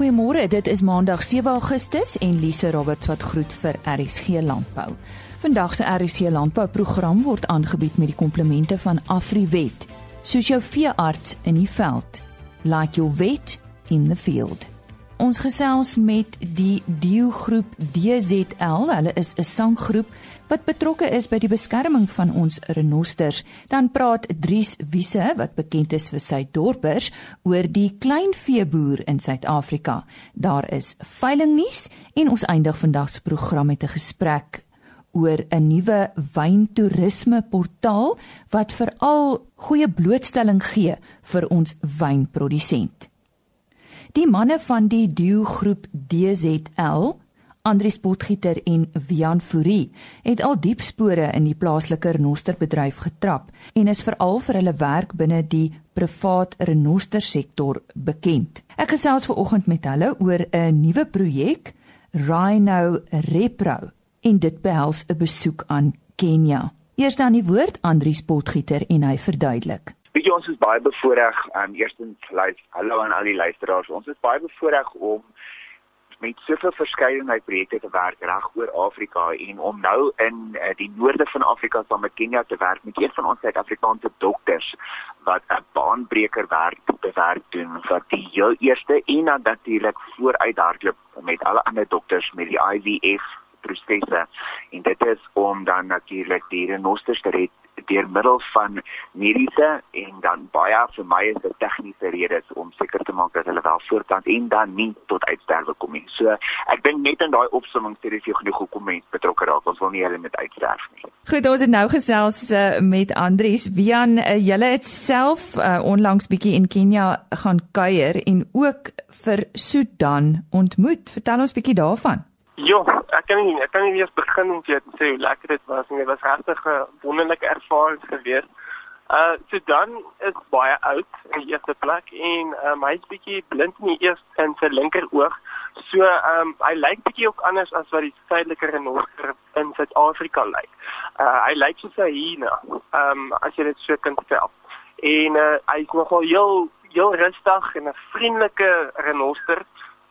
Goeiemôre, dit is Maandag 7 Augustus en Lise Roberts wat groet vir RSG Landbou. Vandag se RSG Landbou program word aangebied met die komplemente van Afriwet. Soos jou veearts in die veld, like your vet in the field. Ons gesels met die Dio groep DZL. Hulle is 'n sanggroep wat betrokke is by die beskerming van ons renosters. Dan praat Dries Wiese wat bekend is vir sy dorpers oor die kleinveeboer in Suid-Afrika. Daar is veilingnuus en ons eindig vandag se program met 'n gesprek oor 'n nuwe wyntoerisme portaal wat veral goeie blootstelling gee vir ons wynprodusent. Die manne van die Dio groep DZL, Andri Spotgieter en Wian Fourie, het al diep spore in die plaaslike renosterbedryf getrap en is veral vir hulle werk binne die privaat renostersektor bekend. Ek gesels ver oggend met hulle oor 'n nuwe projek, Rhino Repro, en dit behels 'n besoek aan Kenia. Eers dan die woord Andri Spotgieter en hy verduidelik. Weet jy ons is baie bevoordeel um eerstens luister hallo aan al die luisteraars. Ons is baie bevoordeel om met soveel verskeidenheid projekte te werk reg oor Afrika en om nou in uh, die noorde van Afrika saam met Kenia te werk met een van ons Suid-Afrikaanse dokters wat 'n baanbreker werk te werk doen vir die heel eerste en dan natuurlik vooruithardloop met alle ander dokters met die IVF prosesse en dit is om dan natuurlik die renosters te red deur middel van mediese en dan baie vir my is dit tegniese redes om seker te maak dat hulle wel voortplant en dan nie tot uitsterwe kom nie. So ek dink net in daai opsomming sê dit jy genoeg hoekom mense betrokke raak. Ons wil nie hulle met uitsterf nie. Goed, ons het nou gesels uh, met Andries. Wian, uh, julle het self uh, onlangs bietjie in Kenia gaan kuier en ook vir Sudan ontmoet. Vertel ons bietjie daarvan. Ja, ek kan nie ek kan nie eers begin om te sê hoe lekker dit was nie. Dit was regtig 'n wonderlike ervaring gewees. Uh Sudan is baie oud in die eerste plek en um, hy's bietjie blind in die eerste in sy linker oog. So ehm um, hy lyk bietjie ook anders as wat die suidelike renoster in Suid-Afrika lyk. Uh hy lyk soos 'n hyena. Ehm um, as jy dit so kan stel. En uh hy's nogal heel heel rustig en 'n vriendelike renoster.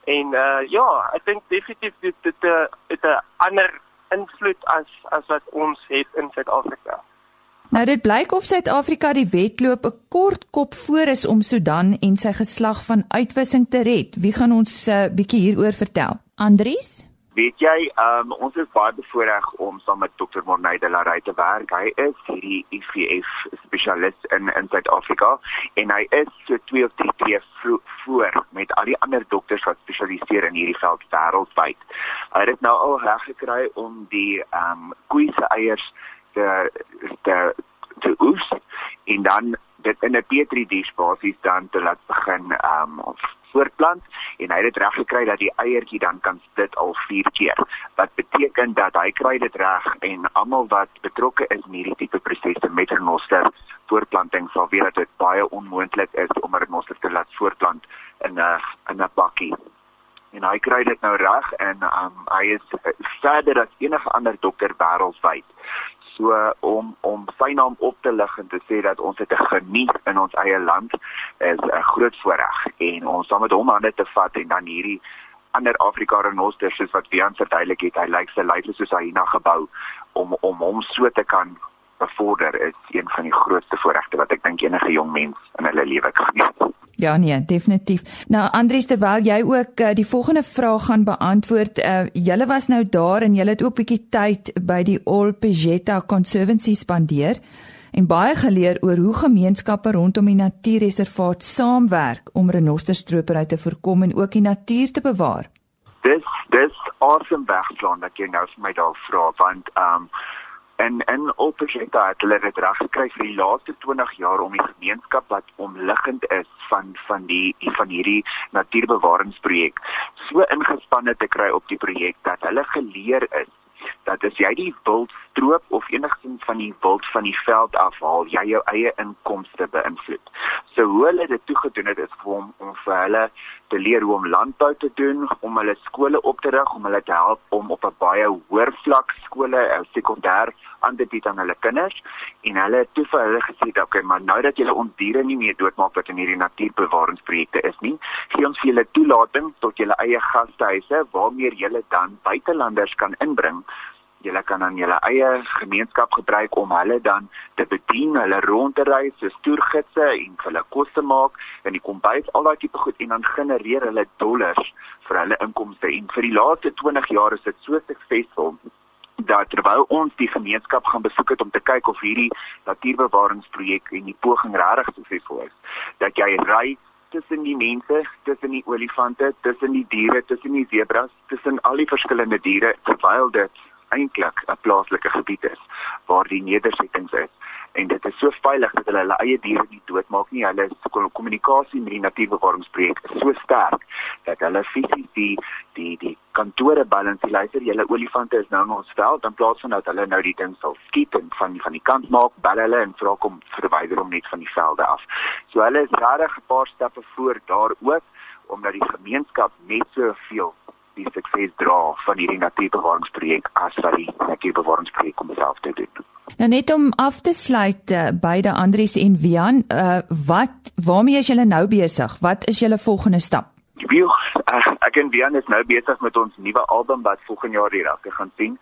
En uh ja, ek dink definitief dit dit uh, het 'n ander invloed as as wat ons het in Suid-Afrika. Nou dit blyk of Suid-Afrika die wedloop 'n kort kop voor is om Sudan en sy geslag van uitwissing te red. Wie gaan ons 'n uh, bietjie hieroor vertel? Andries? Weet jy, um, ons is baie bevoorreg om saam met Dr. Morney de la Rey te werk. Hy is hierdie IVF spesialis in in Suid-Afrika en hy is so 2 of 3 tree voor met al die ander dokters wat spesialiseer in hierdie veld wêreldwyd. Hy het nou al reg gekry om die ehm um, koeie se eiers te te te oes en dan dit in 'n petri dish basis dan te laat begin ehm um, voortplant en hy het dit reg gekry dat die eiertjie dan kan split al 4 keer. Wat beteken dat hy kry dit reg en almal wat betrokke is in hierdie tipe prosesse met renoster voortplanting sal weet dat dit baie onmoontlik is om 'n renoster te laat voortplant in 'n in 'n bakkie. En hy kry dit nou reg en um, hy is verder as enige ander dokter wêreldwyd so om om sy naam op te lig en te sê dat ons dit geniet in ons eie land is 'n groot voorreg en ons saam met hom hande te vat en dan hierdie ander Afrika renosters soos wat Wian verduidelik het hy lyk sy lyf soos hy na gebou om om hom so te kan bevorder is een van die grootste voorregte wat ek dink enige jong mens in hulle lewe kan hê. Ja nee, definitief. Nou Andries terwyl jy ook uh, die volgende vraag gaan beantwoord, uh, julle was nou daar en julle het ook 'n bietjie tyd by die Ol Pejeta Conservancy spandeer en baie geleer oor hoe gemeenskappe rondom die natuurreservaat saamwerk om renosterstropery te voorkom en ook die natuur te bewaar. Dis dis awesome wegplan dat jy nou vir my daar vra want um en en opprojekte het hulle dit reg gekry vir die laaste 20 jaar om die gemeenskap wat omliggend is van van die van hierdie natuurbewaringsprojek so ingespanne te kry op die projek dat hulle geleer is dat as jy die wild stroop of enigsins van die wild van die veld afhaal, jy jou eie inkomste beïnvloed. So hoe hulle dit toegedoen het is om om vir hulle te leer hoe om landbou te doen, om hulle skole op te rig, om hulle te help om op 'n baie hoër vlak skole, sekondêr aan te bied aan hulle kinders en hulle het toe vir hulle gesê dat okay, maar nou dat julle ons diere nie meer doodmaak wat in hierdie natuurbewaringsprojekte is nie, gee ons vir julle toelating tot julle eie gastehuise waarmee julle dan buitelanders kan inbring. Julle kan dan julle eie gemeenskap gebruik om hulle dan te bedien, hulle rond te ry, so toergidse en hulle kos te maak en die kombuis, al daai tipe goed. En dan genereer hulle dollars vir hulle inkomste. En vir die laaste 20 jaar is dit so suksesvol dat terwyl ons die gemeenskap gaan besoek het om te kyk of hierdie natuurbewaringsprojek en die poging regtig suksesvol is, dat jy ry tussen die mense, tussen die olifante, tussen die diere, tussen die zebras, tussen al die verskillende diere terwyl dit eintlik 'n plaaslike gebied is waar die nedersettings is en dit is so veilig dat hulle hulle eie diere nie doodmaak nie. Hulle kommunikasie met die natuurbewaringsprojek is so sterk dat hulle fisies die die die kantore balansie luister. Julle olifante is nou in ons veld in plaas van dat hulle nou die ding sal skiet en van van die kant maak, bel hulle en vra kom verwyder hom net van die velde af. So hulle is regtig 'n paar stappe voor daar ook omdat die gemeenskap net soveel die sukses dra van hierdie natuurbewaringsprojek as wat die natuurbewaringsprojek homself te doen. Nou net om af te sluit uh, beide Andries en Wian, uh, wat waarmee is julle nou besig? Wat is julle volgende stap? Wiel, uh, ek en Wian is nou besig met ons nuwe album wat volgende jaar die rakke gaan sien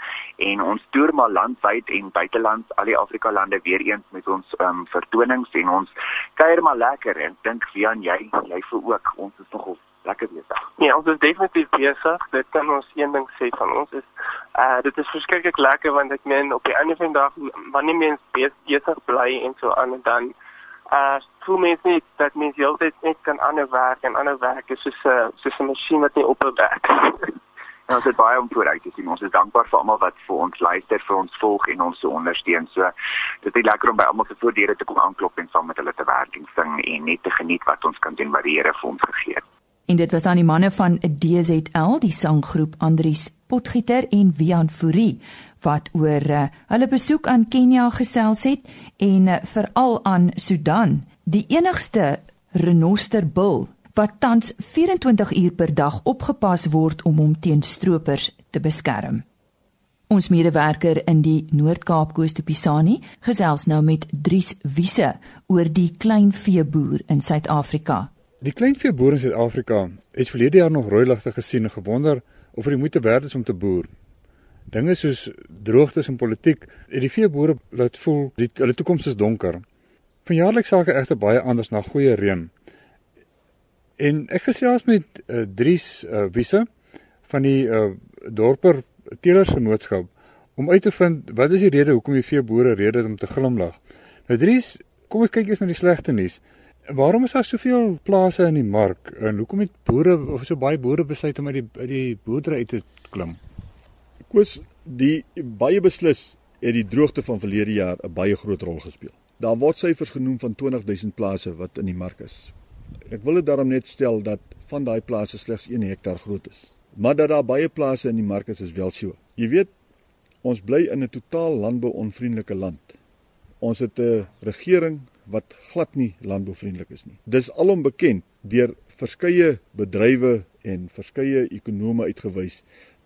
en ons toer maar landwyd en buiteland al die Afrika lande weer eens met ons um, vertonings en ons kuier maar lekker en dink Wian jy jy vir ook ons is nog lekker besig. Ja, ons is definitief besig. Dit kan ons een ding sê van ons is uh dit is verskriklik lekker want ek meen op die einde van die dag wanneer mens besig bly en so aan en dan uh voel mens net dat mens heeltyd net kan aanhou werk en aanhou werk is soos 'n soos 'n masjien wat nie ophou werk. En ons is baie om vooruit te sien. Ons is dankbaar vir almal wat vir ons luister, vir ons volg en ons so ondersteun. So dit is lekker om by almal se voordele te kom aanklop en saam met hulle te werk en sing en net te geniet wat ons kan doen wat die Here vir ons gegee het. En dit was dan die manne van DZL, die sanggroep Andries Potgieter en Wian Fourie wat oor uh, hulle besoek aan Kenja gesels het en uh, veral aan Sudan, die enigste renosterbul wat tans 24 uur per dag opgepas word om hom teen stroopers te beskerm. Ons medewerker in die Noord-Kaap Koos de Pisani gesels nou met Dries Wiese oor die kleinveeboer in Suid-Afrika Die kleinveeboere in Suid-Afrika het verlede jaar nog rooi ligte gesien en gewonder of dit moeite werd is om te boer. Dinge soos droogtes en politiek het die veeboere laat voel die hulle toekoms is donker. Vanjaarlik sake egter baie anders na goeie reën. En ek gesels met uh, Dries uh, Wiese van die uh, Dorper Teelersgenootskap om uit te vind wat is die rede hoekom die veeboere rede het om te glimlag. Nou Dries, kom ons kyk eers na die slegte nuus. Waarom is daar soveel plase in die mark en hoekom het boere of so baie boere besluit om uit die uit die boerdery uit te klim? Koos die baie beslis het die droogte van verlede jaar 'n baie groot rol gespeel. Daar word syfers genoem van 20000 plase wat in die mark is. Ek wil dit daarom net stel dat van daai plase slegs 1 hektaar groot is. Maar dat daar baie plase in die mark is is wel so. Jy weet ons bly in 'n totaal landbouonvriendelike land. Ons het 'n regering wat glad nie landbouvriendelik is nie. Dis alom bekend deur verskeie bedrywe en verskeie ekonome uitgewys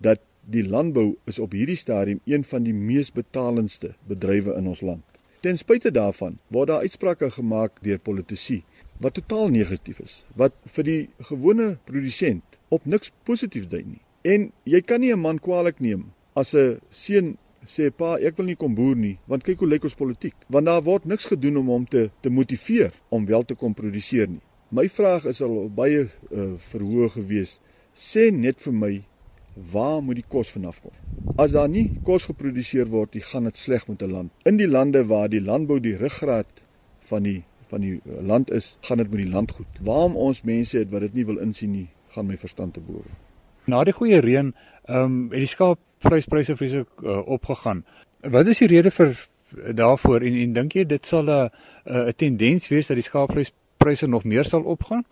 dat die landbou is op hierdie stadium een van die mees betalendste bedrywe in ons land. Ten spyte daarvan word daar uitsprake gemaak deur politici wat totaal negatief is, wat vir die gewone produsent op niks positief dui nie. En jy kan nie 'n man kwaadlik neem as 'n seun sê pa, ek wil nie kom boer nie, want kyk hoe lyk ons politiek. Want daar word niks gedoen om hom te te motiveer om wel te kom produseer nie. My vraag is al baie uh, verhoog gewees. Sê net vir my waar moet die kos vanaf kom? As daar nie kos geproduseer word, dan gaan dit sleg met 'n land. In die lande waar die landbou die ruggraat van die van die uh, land is, gaan dit met die land goed. Waarom ons mense het wat dit nie wil insien nie, gaan my verstand te bowe. Na die goeie reën, ehm um, het die skaapvleispryse vreeslik uh, opgegaan. Wat is die rede vir daarvoor en en dink jy dit sal 'n 'n tendens wees dat die skaapvleispryse nog meer sal opgaan?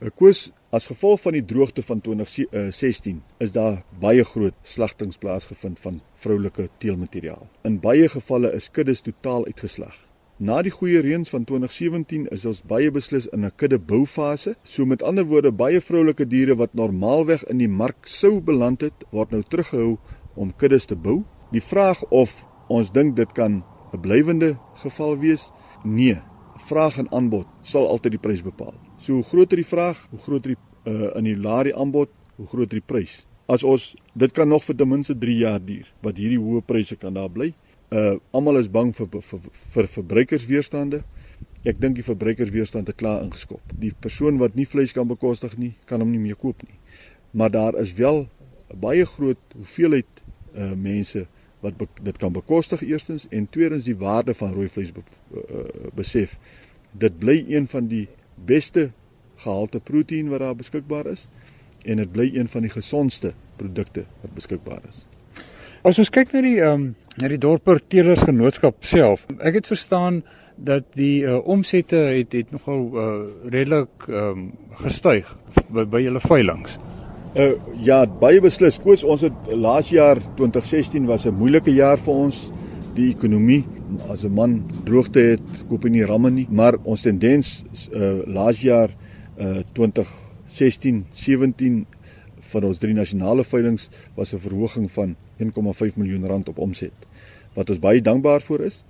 Ek koes as gevolg van die droogte van 2016 is daar baie groot slagtings plaasgevind van vroulike teelmateriaal. In baie gevalle is kuddes totaal uitgeslag. Na die goeie reëns van 2017 is ons baie beslis in 'n kudde boufase. So met ander woorde, baie vroulike diere wat normaalweg in die mark sou beland het, word nou teruggehou om kuddes te bou. Die vraag of ons dink dit kan 'n blywende geval wees. Nee, vraag en aanbod sal altyd die prys bepaal. So hoe groter die vraag, hoe groter die uh, in die laer die aanbod, hoe groter die prys. As ons dit kan nog vir ten minste 3 jaar duur wat hierdie hoë pryse kan daar bly. Uh almal is bang vir vir, vir, verbruikersweerstande. Ek dink die verbruikersweerstand het klaar ingeskop. Die persoon wat nie vleis kan bekostig nie, kan hom nie meer koop nie. Maar daar is wel baie groot hoeveelheid uh mense wat dit kan bekostig eerstens en tweedens die waarde van rooi vleis be, uh, besef. Dit bly een van die beste gehalte proteïen wat daar beskikbaar is en dit bly een van die gesondste produkte wat beskikbaar is. As ons kyk na die ehm um, na die dorper teelersgenootskap self, ek het verstaan dat die uh, omsette het het nogal uh, redelik ehm um, gestyg by by julle veilinge. Uh ja, baie beslis. Koos ons het laas jaar 2016 was 'n moeilike jaar vir ons. Die ekonomie as 'n man droogte het, koop nie ramme nie, maar ons tendens uh laas jaar uh 2016, 17 van ons drie nasionale veilinge was 'n verhoging van 1,5 miljoen rand op omset. Wat ons baie dankbaar vir is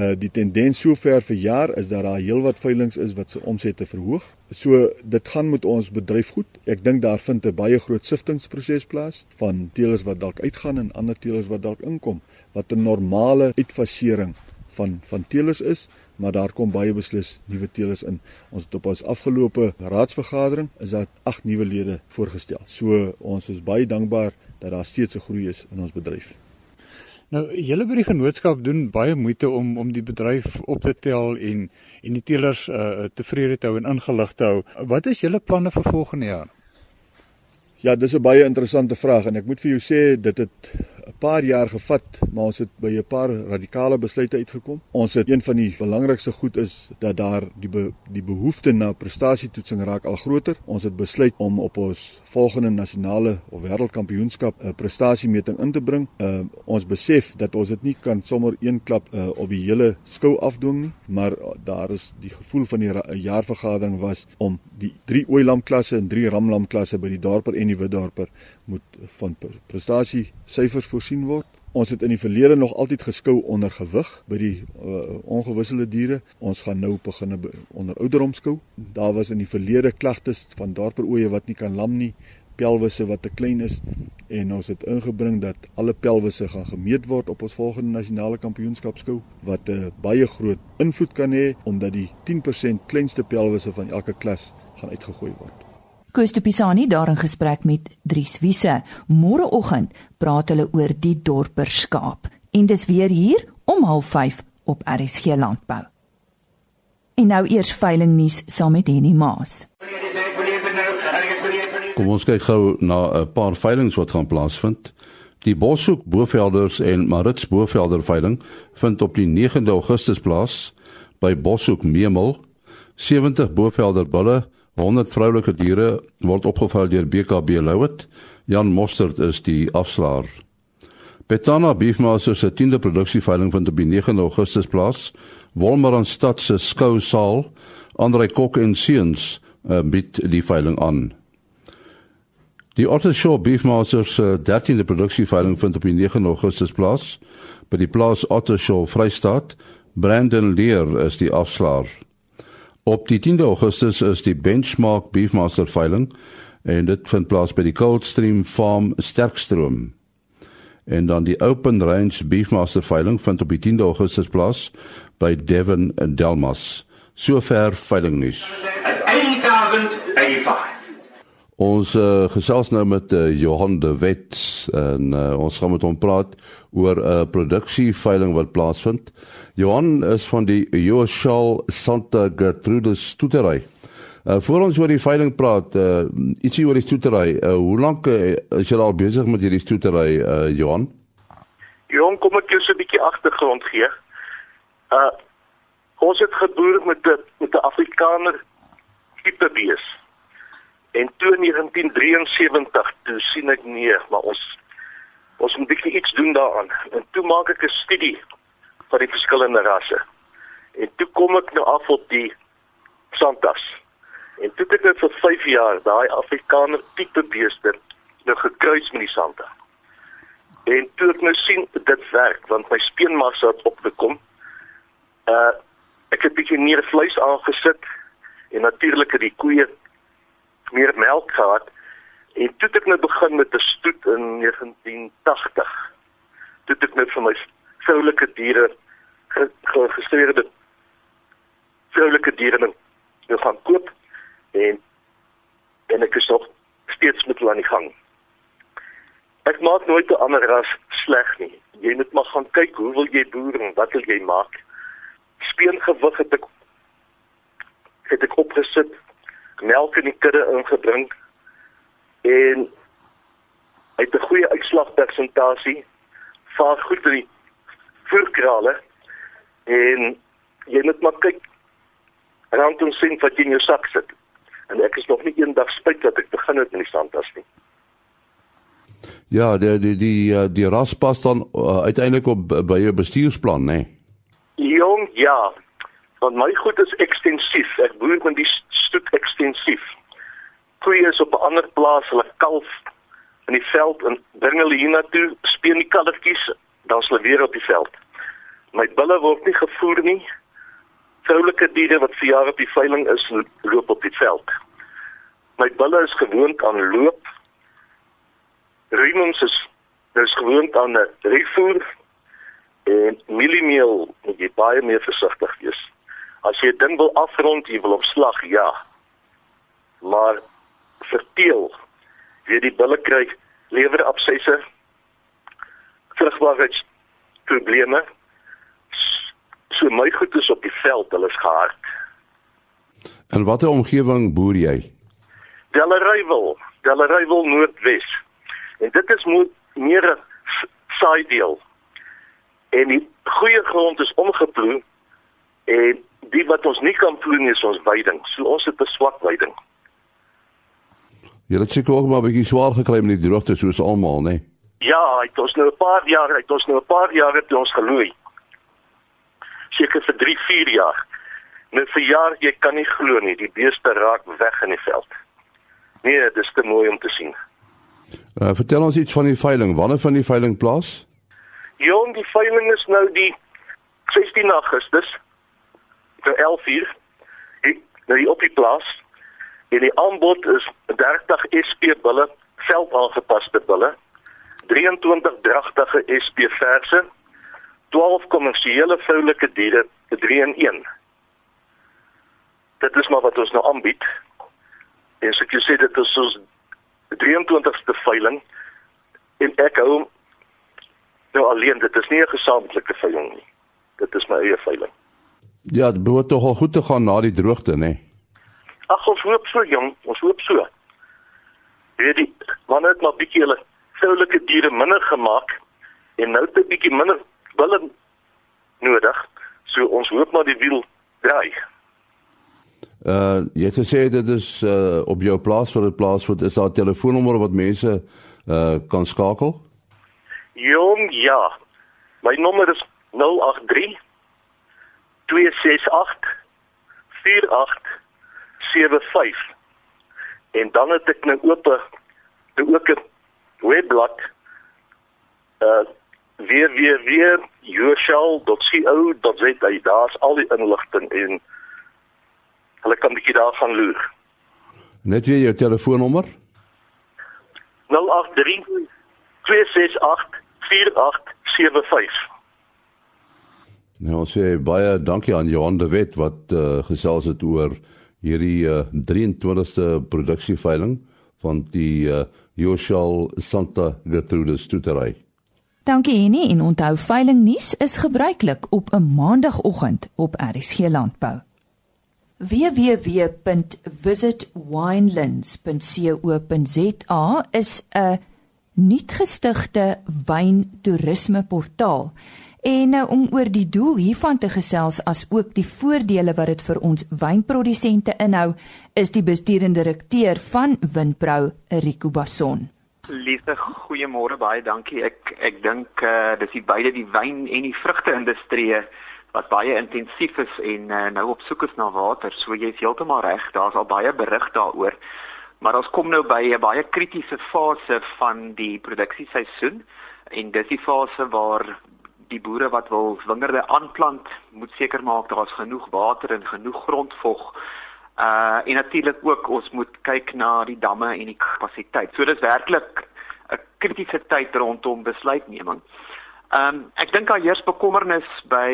uh die tendens sover vir jaar is dat daar heelwat veilinge is wat se omsette verhoog. So dit gaan met ons bedryf goed. Ek dink daar vind 'n baie groot siftingproses plaas van teelers wat dalk uitgaan en ander teelers wat dalk inkom wat 'n normale uitfasering van van teelers is, maar daar kom baie beslis nuwe teelers in. Ons het op ons afgelope raadsvergadering is daar 8 nuwe lede voorgestel. So ons is baie dankbaar dat daar steeds 'n groei is in ons bedryf. Nou, julle by die genootskap doen baie moeite om om die bedryf op te tel en en die teelers uh, tevrede te hou en ingelig te hou. Wat is julle planne vir volgende jaar? Ja, dis 'n baie interessante vraag en ek moet vir jou sê dit het 'n paar jaar gevat, maar ons het by 'n paar radikale besluite uitgekom. Ons het een van die belangrikste goed is dat daar die be, die behoefte na prestasietoetsing raak al groter. Ons het besluit om op ons volgende nasionale of wêreldkampioenskap 'n prestasiemeting in te bring. Uh, ons besef dat ons dit nie kan sommer een klap uh, op die hele skou afdwing nie, maar daar is die gevoel van die jaarvergadering was om die 3 ooilamklasse en 3 ramlamklasse by die dorper en die witdorper moet van prestasie syfers voorsien word. Ons het in die verlede nog altyd geskou onder gewig by die uh, ongewisselde diere. Ons gaan nou begin onder ouderdom skou. Daar was in die verlede klagtes van dorperoeie wat nie kan lam nie, pelwisse wat te klein is en ons het ingebring dat alle pelwisse gaan gemeet word op ons volgende nasionale kampioenskap skou wat 'n uh, baie groot invloed kan hê omdat die 10% kleinste pelwisse van elke klas gaan uitgegooi word. Koos de Pisani daar in gesprek met Dries Wiese. Môreoggend praat hulle oor die dorperskaap en dis weer hier om 05:30 op RSG Landbou. En nou eers veiling nuus saam met Henny Maas. Kom ons kyk gou na 'n paar veilings wat gaan plaasvind. Die Boshoek Bovelders en Marits Bovelder veiling vind op die 9de Augustus plaas by Boshoek Memel. 70 Bovelder bulle 100 vroulike diere word opgeval deur BKB Louet. Jan Mostert is die afslaer. Betana Beefmasters se 10de produksieveiling vind op 9 Augustus plaas. Wolmaran Stad se skousaal, Andre Kok en Seuns uh, bied die veiling aan. Die Ottershaw Beefmasters se 13de produksieveiling vind op 9 Augustus plaas by die plaas Ottershaw Vrystaat. Brandon Leer is die afslaer. Op die 10de Augustus is die Benchmark Beefmaster veiling en dit vind plaas by die Coldstream Farm Sterkstroom. En dan die Open Range Beefmaster veiling vind op die 10de Augustus plaas by Devon Delmas. Sover veilingnuus. 80085 Ons uh, gesels nou met uh, Johan de Wet en uh, ons gaan met hom praat oor 'n uh, produksieveiling wat plaasvind. Johan is van die Joshal Santa Gertrude stoetery. Uh, voor ons oor die veiling praat, uh, ietsie oor die stoetery. Uh, hoe lank uh, is jy al besig met hierdie stoetery, uh, Johan? Johan, kom ek jou so 'n bietjie agtergrond gee. Uh ons het geboer met 'n met 'n Afrikaner tipe bees. En toe 1973 toe sien ek nee, maar ons ons moet bietjie iets doen daaraan. En toe maak ek 'n studie van die verskillende rasse. En toe kom ek nou af op die Santas. En toe het ek vir 5 jaar daai Afrikaner tipe beeste nou gekruis met die Santa. En toe ek nou sien dit werk want my speenmassa het opgekom. Uh ek het bietjie meer vleis aangesit en natuurlik het die koeie meer melk gehad. En toe het ek nou begin met 'n stoet in 1980. Toe het ek net vir my vroulike diere geregistreerde vroulike diere nou gaan koop en en ek is nog steeds met hulle aan die gang. Ek maak nooit 'n ander ras sleg nie. Jy moet maar gaan kyk hoe wil jy boer en wat wil jy maak. Speengewig het ek het ek opgesit, melk in die kudde ingebring en uit 'n goeie uitslagpersentasie vaar goed in die voerkrale en jy moet maar kyk rondom sien wat jy in jou sak sit. En ek is nog nie eendag spyt dat ek begin het met die sandtas nie. Ja, die die die eh, die ras pas dan uh, uiteindelik op by jou bestuursplan, né? Nee? Jong, ja. Want my goed is ekstensief. Ek boer met die stoet ekstensief. Koeie is op 'n ander plaas, hulle kalf in die veld en bring hulle hiernatoe, speen die kalfkies, dan is hulle weer op die veld. My bulle word nie gevoer nie. Vroulike diere wat vir jare op die veiling is, loop op die veld. My bulle is gewoond aan loop Raymond is dis gewoond aan 'n refoer en mieliemeel moet jy baie meer versigtig wees. As jy 'n ding wil afrond, jy wil op slag, ja. Maar verteel, jy die bulle kry lewerabsesse, vrugbaarheids probleme. So my goed is op die veld, hulle is gehard. En watter omgewing boer jy? Delarywil, Delarywil Noordwes. En dit is meer 'n saai deel. En die goeie grond is omgeploeg en die wat ons nie kan ploeg nie is ons weiding. So ons het 'n swak weiding. Jy het seker ook maar 'n bietjie swaar gekry met die droogte soos almal, né? Nee? Ja, het ons nou 'n paar jaar, het ons nou 'n paar jaar het ons geloei. Seker vir 3, 4 jaar. Nou vir jaar jy kan nie glo nie, die beeste raak weg in die veld. Nee, dit is te mooi om te sien. Uh, vertel ons iets van die veiling. Wanneer van die veiling plaas? Jong, die veiling is nou die 16 Augustus. Vir 11 uur. Ek nou die op die plaas. En die aanbod is 30 SP bulle, veld aangepaste bulle. 23 dragtige SP verse. 12 kommersiële vroulike diere, 3 in 1. Dit is maar wat ons nou aanbied. En so ek sê dit is soos 23ste veiling en ek hou nou alleen dit is nie 'n gesamentlike veiling nie dit is my eie veiling ja dit behoort tog al goed te gaan na die droogte nê ag ons hoop so jong. Ons hoop so. Weet jy wanneer dit maar bietjie hulle vroulike diere minder gemaak en nou te bietjie minder bulle nodig? So ons hoop maar die wiel draai. Uh jy het gesê dit is uh op jou plaas vir dit plaasvind. Is daar 'n telefoonnommer wat mense uh kan skakel? Jong, ja. My nommer is 083 268 4875. En dan het ek nou oop 'n ook 'n webblad uh www.yourshell.co.za. Daar's al die inligting en hulle kan bietjie daar gaan loer. Net weer jou telefoonnommer? 083 268 4875. Nou sê baie dankie aan Johan de Wet wat uh, gesels het oor hierdie uh, 23ste produksieveiling van die uh, Yoshal Santa Gertrude stoetery. Dankie Henny en onthou veiling nuus is gebruiklik op 'n maandagooggend op RSG Landbou www.visitwinelands.co.za is 'n nuutgestigte wyntoerisme portaal. En nou om oor die doel hiervan te gesels as ook die voordele wat dit vir ons wynprodusente inhou, is die bestuurende direkteur van Winpro, Rico Basson. Liefde, goeiemôre, baie dankie. Ek ek dink uh, dis die beide die wyn en die vrugte-industrie wat baie intensief is en uh, nou op soek is na water. So jy's heeltemal reg, daar's al baie berig daaroor. Maar ons kom nou by 'n baie kritiese fase van die produksieseisoen en dis die fase waar die boere wat wil wingerde aanplant, moet seker maak daar's genoeg water en genoeg grondvog. Uh en natuurlik ook ons moet kyk na die damme en die kapasiteit. So dis werklik 'n kritiese tyd rondom besluitneming. Ehm um, ek dink daar heers bekommernis by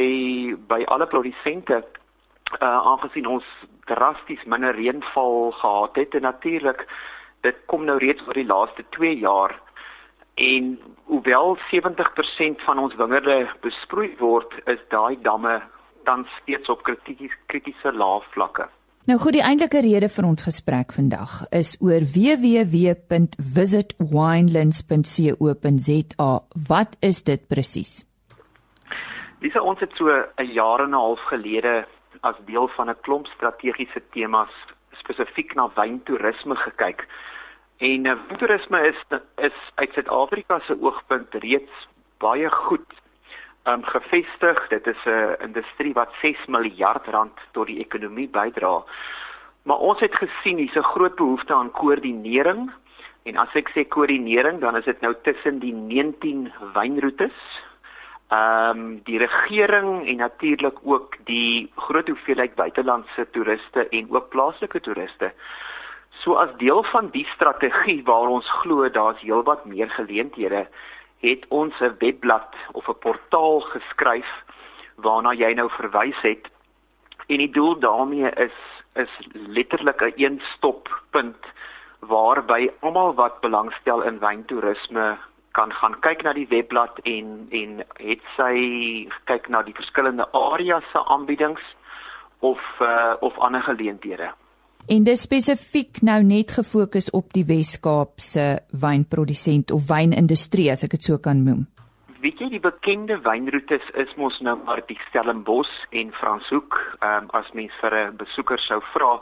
by alle produsente uh aangesien ons drasties minder reënval gehad het en natuurlik dit kom nou reeds oor die laaste 2 jaar en hoewel 70% van ons wingerde besproei word is daai damme dan steeds op kritiese kritiese lae vlakke. Nou goed, die eintlike rede vir ons gesprek vandag is oor www.visitwinelands.co.za. Wat is dit presies? Dis ons het so 'n jaar en 'n half gelede as deel van 'n klomp strategiese temas spesifiek na wyntoerisme gekyk. En uh, wyntoerisme is is uit Suid-Afrika se oogpunt reeds baie goed um, gevestig. Dit is 'n industrie wat 6 miljard rand tot die ekonomie bydra. Maar ons het gesien hier's 'n groot behoefte aan koördinering. En as ek sê koördinering, dan is dit nou tussen die 19 wynroetes. Ehm um, die regering en natuurlik ook die groot hoeveelheid buitelandse toeriste en ook plaaslike toeriste. So as deel van die strategie waar ons glo daar's heelwat meer geleenthede het ons 'n webblad of 'n portaal geskryf waarna jy nou verwys het. En die doel daarmee is is letterlik 'n een een-stoppunt waarby almal wat belangstel in wyntoerisme kan gaan kyk na die webblad en en het sy kyk na die verskillende areas se aanbiedings of uh, of ander geleenthede. En dis spesifiek nou net gefokus op die Wes-Kaap se wynprodusent of wynindustrie as ek dit so kan noem. Weet jy die bekende wynroetes is mos nou maar die Stellenbosch en Franshoek, um, as mens vir 'n besoeker sou vra,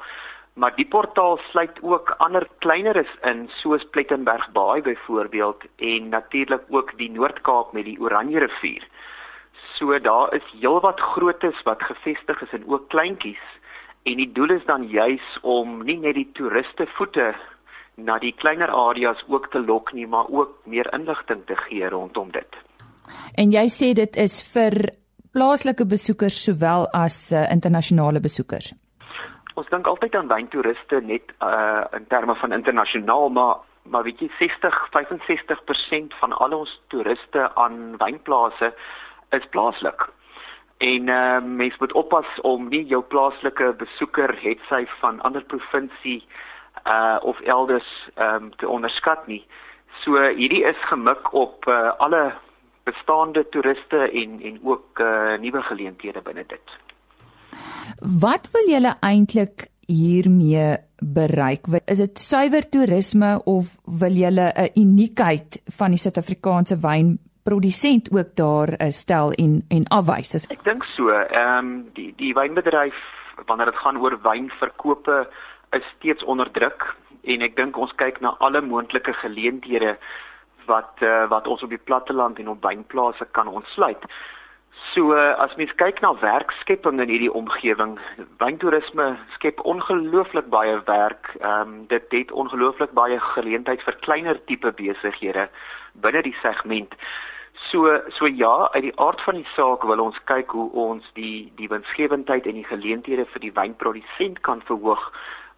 maar die portaal sluit ook ander kleineres in soos Plettenberg Baai byvoorbeeld en natuurlik ook die Noord-Kaap met die Oranje rivier. So daar is heelwat grootes wat gevestig is en ook kleintjies En die doel is dan juis om nie net die toeriste voete na die kleiner areas ook te lok nie, maar ook meer inligting te gee rondom dit. En jy sê dit is vir plaaslike besoekers sowel as uh, internasionale besoekers. Ons dink altyd aan wyntoeriste net uh, in terme van internasionaal, maar maar weet jy 60 65% van al ons toeriste aan wynplase is plaaslik. En uh, mens moet oppas om nie jou plaaslike besoeker het sy van ander provinsie uh of elders um te onderskat nie. So hierdie is gemik op uh, alle bestaande toeriste en en ook uh nuwe geleenthede binne dit. Wat wil julle eintlik hiermee bereik? Is dit suiwer toerisme of wil julle 'n uniekheid van die Suid-Afrikaanse wyn produsent ook daar uh, stel en en afwys. Ek dink so. Ehm um, die die wynbedryf wanneer dit gaan oor wynverkope is steeds onder druk en ek dink ons kyk na alle moontlike geleenthede wat uh, wat ons op die platteland en op wynplase kan ontsluit. So as mens kyk na werkskepping in hierdie omgewing, wyntoerisme skep ongelooflik baie werk. Ehm um, dit het ongelooflik baie geleentheid vir kleiner tipe besighede binne die segment. So so ja, uit die aard van die saak wil ons kyk hoe ons die die winsgewendheid en die geleenthede vir die wynprodusent kan verhoog.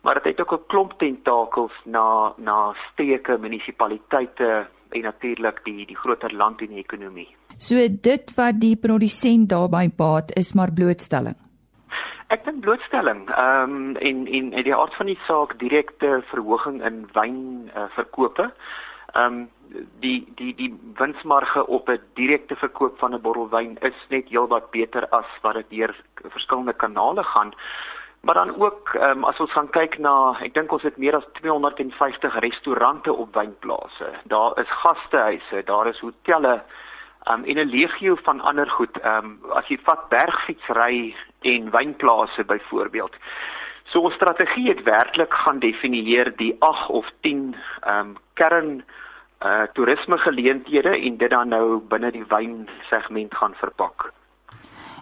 Maar dit het ook 'n klomp tentakels na na steke, munisipaliteite en natuurlik die die groter land en die ekonomie. So dit wat die produsent daarbey baat is maar blootstelling. Ek dink blootstelling. Ehm um, en en uit die aard van die saak direkte verhoging in wyn uh, verkope. Ehm um, die die die winsmarge op 'n direkte verkoop van 'n bottel wyn is net heelwat beter as wat dit deur verskillende kanale gaan. Maar dan ook um, as ons gaan kyk na, ek dink ons het meer as 250 restaurante op wynplase. Daar is gastehuise, daar is hotelle um, en 'n legio van ander goed. Um, as jy vat bergfietsry en wynplase byvoorbeeld. So ons strategie het werklik gaan definieer die 8 of 10 ehm um, kern uh toerisme geleenthede en dit dan nou binne die wyn segment gaan verpak.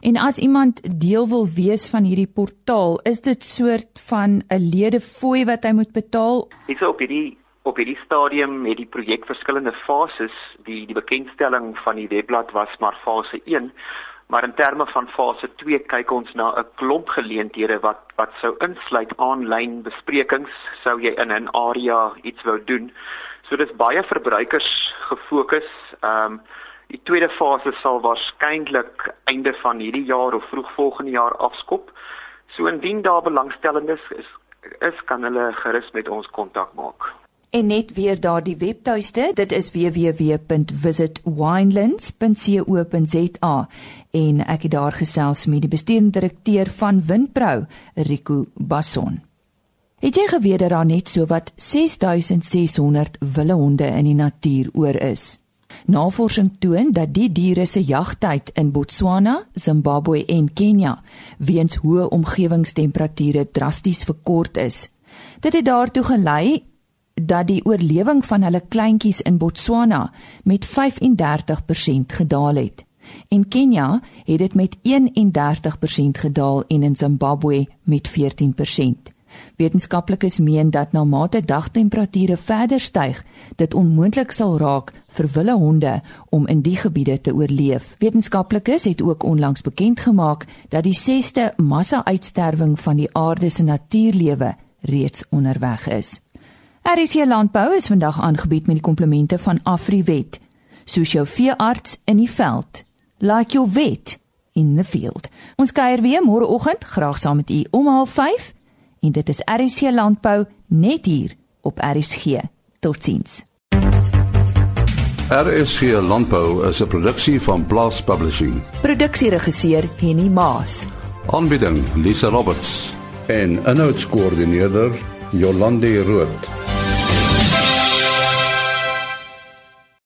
En as iemand deel wil wees van hierdie portaal, is dit soort van 'n ledefooi wat hy moet betaal? Dis op hierdie op hierdie stadium het die projek verskillende fases. Die die bekendstelling van die webblad was maar fase 1, maar in terme van fase 2 kyk ons na 'n klomp geleenthede wat wat sou insluit aanlyn besprekings, sou jy in 'n area iets wou doen. So dis baie verbruikers gefokus. Ehm um, die tweede fase sal waarskynlik einde van hierdie jaar of vroeg volgende jaar afskop. So indien daar belangstellendes is, is kan hulle gerus met ons kontak maak. En net weer daardie webtuiste, dit is www.visitwinelands.co.za en ek het daar gesels met die bestuurende direkteur van Winpro, Rico Basson. Het jy geweet dat daar net so wat 6600 wilde honde in die natuur oor is? Navorsing toon dat die diere se jagtyd in Botswana, Zimbabwe en Kenia weens hoë omgewingstemperature drasties verkort is. Dit het daartoe gelei dat die oorlewing van hulle kleintjies in Botswana met 35% gedaal het. In Kenia het dit met 31% gedaal en in Zimbabwe met 14%. Wetenskaplikes meen dat na mate dagtemperature verder styg, dit onmoontlik sal raak vir wilde honde om in die gebiede te oorleef. Wetenskaplikes het ook onlangs bekend gemaak dat die 6ste massa-uitsterwing van die aarde se natuurlewe reeds onderweg is. RC Landbou is vandag aangebied met die komplemente van Afriwet. Soos jou veearts in die veld. Like your vet in the field. Ons kuier weer môreoggend graag saam met u om 05:30 en dit is RC Landbou net hier op RSG. Totsiens. RSG Landbou is 'n produksie van Blast Publishing. Produksieregisseur Henny Maas. Aanbieding Lisa Roberts en 'n notas koördineerder Jolande Rooi.